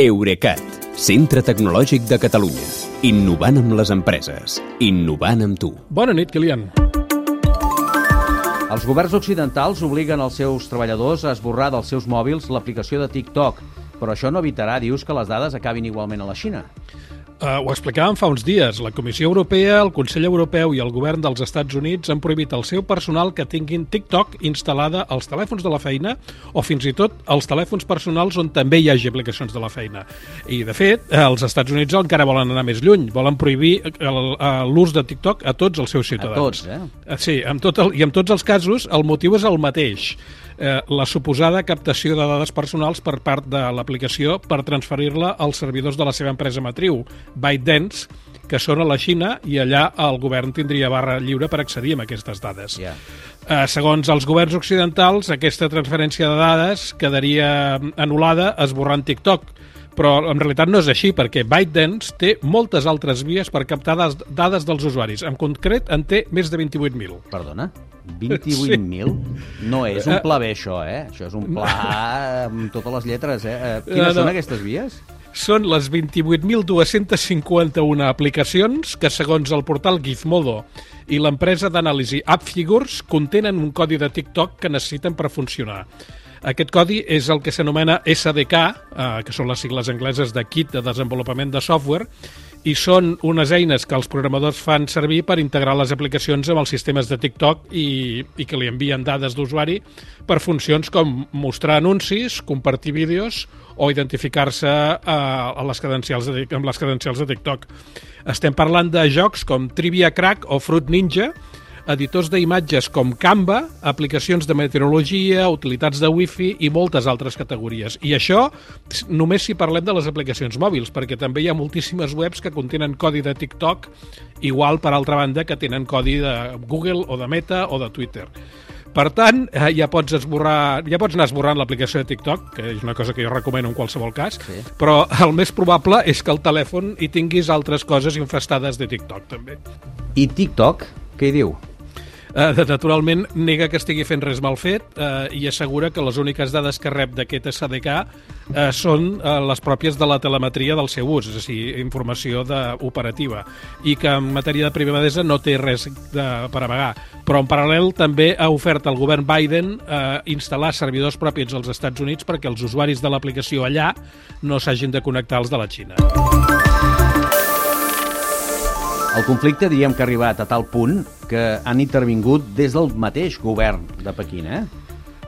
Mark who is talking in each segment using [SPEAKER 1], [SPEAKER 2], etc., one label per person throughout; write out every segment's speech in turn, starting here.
[SPEAKER 1] Eurecat, centre tecnològic de Catalunya. Innovant amb les empreses. Innovant amb tu.
[SPEAKER 2] Bona nit, Kilian.
[SPEAKER 3] Els governs occidentals obliguen els seus treballadors a esborrar dels seus mòbils l'aplicació de TikTok, però això no evitarà, dius, que les dades acabin igualment a la Xina.
[SPEAKER 2] Uh, ho explicàvem fa uns dies. La Comissió Europea, el Consell Europeu i el govern dels Estats Units han prohibit al seu personal que tinguin TikTok instal·lada als telèfons de la feina o fins i tot als telèfons personals on també hi hagi aplicacions de la feina. I, de fet, els Estats Units encara volen anar més lluny. Volen prohibir l'ús de TikTok a tots els seus ciutadans.
[SPEAKER 3] A tots, eh?
[SPEAKER 2] Sí, amb tot el, i en tots els casos el motiu és el mateix eh, la suposada captació de dades personals per part de l'aplicació per transferir-la als servidors de la seva empresa matriu, ByteDance, que són a la Xina i allà el govern tindria barra lliure per accedir a aquestes dades.
[SPEAKER 3] Yeah.
[SPEAKER 2] Eh, segons els governs occidentals, aquesta transferència de dades quedaria anul·lada esborrant TikTok, però en realitat no és així, perquè ByteDance té moltes altres vies per captar dades, dades dels usuaris. En concret, en té més de 28.000.
[SPEAKER 3] Perdona? 28.000? No és un pla bé, això, eh? Això és un pla amb totes les lletres, eh? eh quines no, no. són aquestes vies?
[SPEAKER 2] Són les 28.251 aplicacions que, segons el portal Gizmodo i l'empresa d'anàlisi AppFigures, contenen un codi de TikTok que necessiten per funcionar. Aquest codi és el que s'anomena SDK, eh, que són les sigles angleses de Kit de Desenvolupament de Software, i són unes eines que els programadors fan servir per integrar les aplicacions amb els sistemes de TikTok i, i que li envien dades d'usuari per funcions com mostrar anuncis, compartir vídeos o identificar-se a les credencials de, amb les credencials de TikTok. Estem parlant de jocs com Trivia Crack o Fruit Ninja, editors d'imatges com Canva, aplicacions de meteorologia, utilitats de wifi i moltes altres categories. I això només si parlem de les aplicacions mòbils, perquè també hi ha moltíssimes webs que contenen codi de TikTok, igual, per altra banda, que tenen codi de Google o de Meta o de Twitter. Per tant, eh, ja pots esborrar, ja pots anar esborrant l'aplicació de TikTok, que és una cosa que jo recomano en qualsevol cas, sí. però el més probable és que el telèfon hi tinguis altres coses infestades de TikTok, també.
[SPEAKER 3] I TikTok, què hi diu?
[SPEAKER 2] Eh, naturalment nega que estigui fent res mal fet eh, i assegura que les úniques dades que rep d'aquest SDK eh, són eh, les pròpies de la telemetria del seu ús, és a dir, informació de, operativa, i que en matèria de privadesa no té res de, per amagar. Però en paral·lel també ha ofert al govern Biden eh, instal·lar servidors propis als Estats Units perquè els usuaris de l'aplicació allà no s'hagin de connectar als de la Xina.
[SPEAKER 3] El conflicte diríem que ha arribat a tal punt que han intervingut des del mateix govern de Pequín, eh?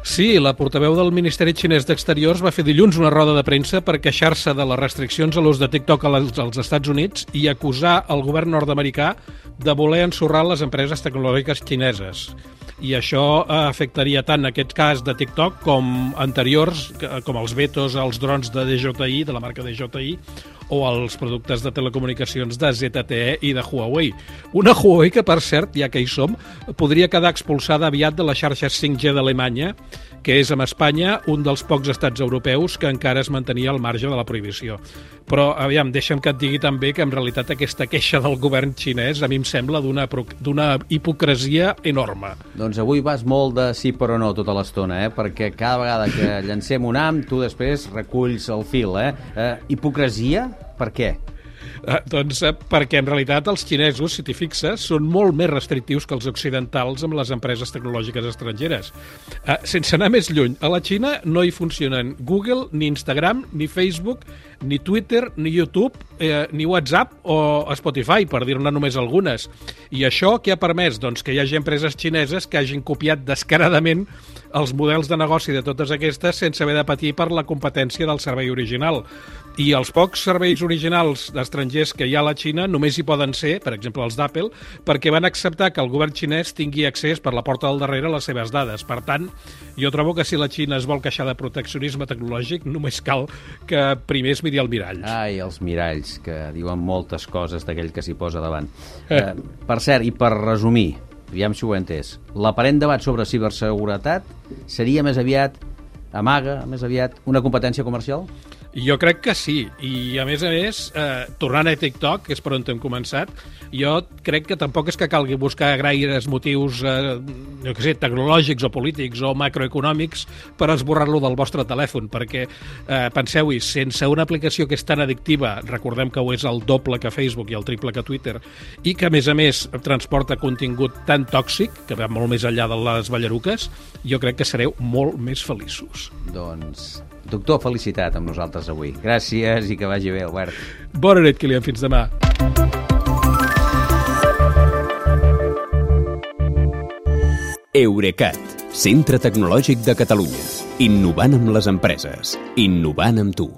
[SPEAKER 2] Sí, la portaveu del Ministeri Xinès d'Exteriors va fer dilluns una roda de premsa per queixar-se de les restriccions a l'ús de TikTok als Estats Units i acusar el govern nord-americà de voler ensorrar les empreses tecnològiques xineses i això afectaria tant aquest cas de TikTok com anteriors, com els vetos als drons de DJI, de la marca DJI, o als productes de telecomunicacions de ZTE i de Huawei. Una Huawei que, per cert, ja que hi som, podria quedar expulsada aviat de la xarxa 5G d'Alemanya, que és amb Espanya un dels pocs estats europeus que encara es mantenia al marge de la prohibició. Però, aviam, deixa'm que et digui també que en realitat aquesta queixa del govern xinès a mi em sembla d'una hipocresia enorme.
[SPEAKER 3] Doncs avui vas molt de sí però no tota l'estona, eh? perquè cada vegada que llancem un am, tu després reculls el fil. Eh? eh hipocresia? Per què?
[SPEAKER 2] Eh, doncs eh, perquè en realitat els xinesos, si t'hi fixes, són molt més restrictius que els occidentals amb les empreses tecnològiques estrangeres. Eh, sense anar més lluny, a la Xina no hi funcionen Google, ni Instagram, ni Facebook, ni Twitter, ni YouTube, eh, ni WhatsApp o Spotify, per dir-ne només algunes. I això què ha permès? Doncs que hi hagi empreses xineses que hagin copiat descaradament els models de negoci de totes aquestes sense haver de patir per la competència del servei original. I els pocs serveis originals d'estrangers que hi ha a la Xina només hi poden ser, per exemple, els d'Apple, perquè van acceptar que el govern xinès tingui accés per la porta del darrere a les seves dades. Per tant, jo trobo que si la Xina es vol queixar de proteccionisme tecnològic, només cal que primer es miri el mirall.
[SPEAKER 3] Ai, els miralls, que diuen moltes coses d'aquell que s'hi posa davant. Eh. Eh, per cert, i per resumir, aviam si ho he entès, l'aparent debat sobre ciberseguretat seria més aviat amaga, més aviat, una competència comercial?
[SPEAKER 2] Jo crec que sí, i a més a més, eh, tornant a TikTok, que és per on hem començat, jo crec que tampoc és que calgui buscar gaires motius, eh, què sé, tecnològics o polítics o macroeconòmics per esborrar-lo del vostre telèfon, perquè eh, penseu-hi, sense una aplicació que és tan addictiva, recordem que ho és el doble que Facebook i el triple que Twitter, i que a més a més transporta contingut tan tòxic, que va molt més enllà de les ballaruques, jo crec que sereu molt més feliços.
[SPEAKER 3] Doncs Doctor, felicitat amb nosaltres avui. Gràcies i que vagi bé, Albert.
[SPEAKER 2] Bona nit, Kilian. Fins demà.
[SPEAKER 1] Eurecat, centre tecnològic de Catalunya. Innovant amb les empreses. Innovant amb tu.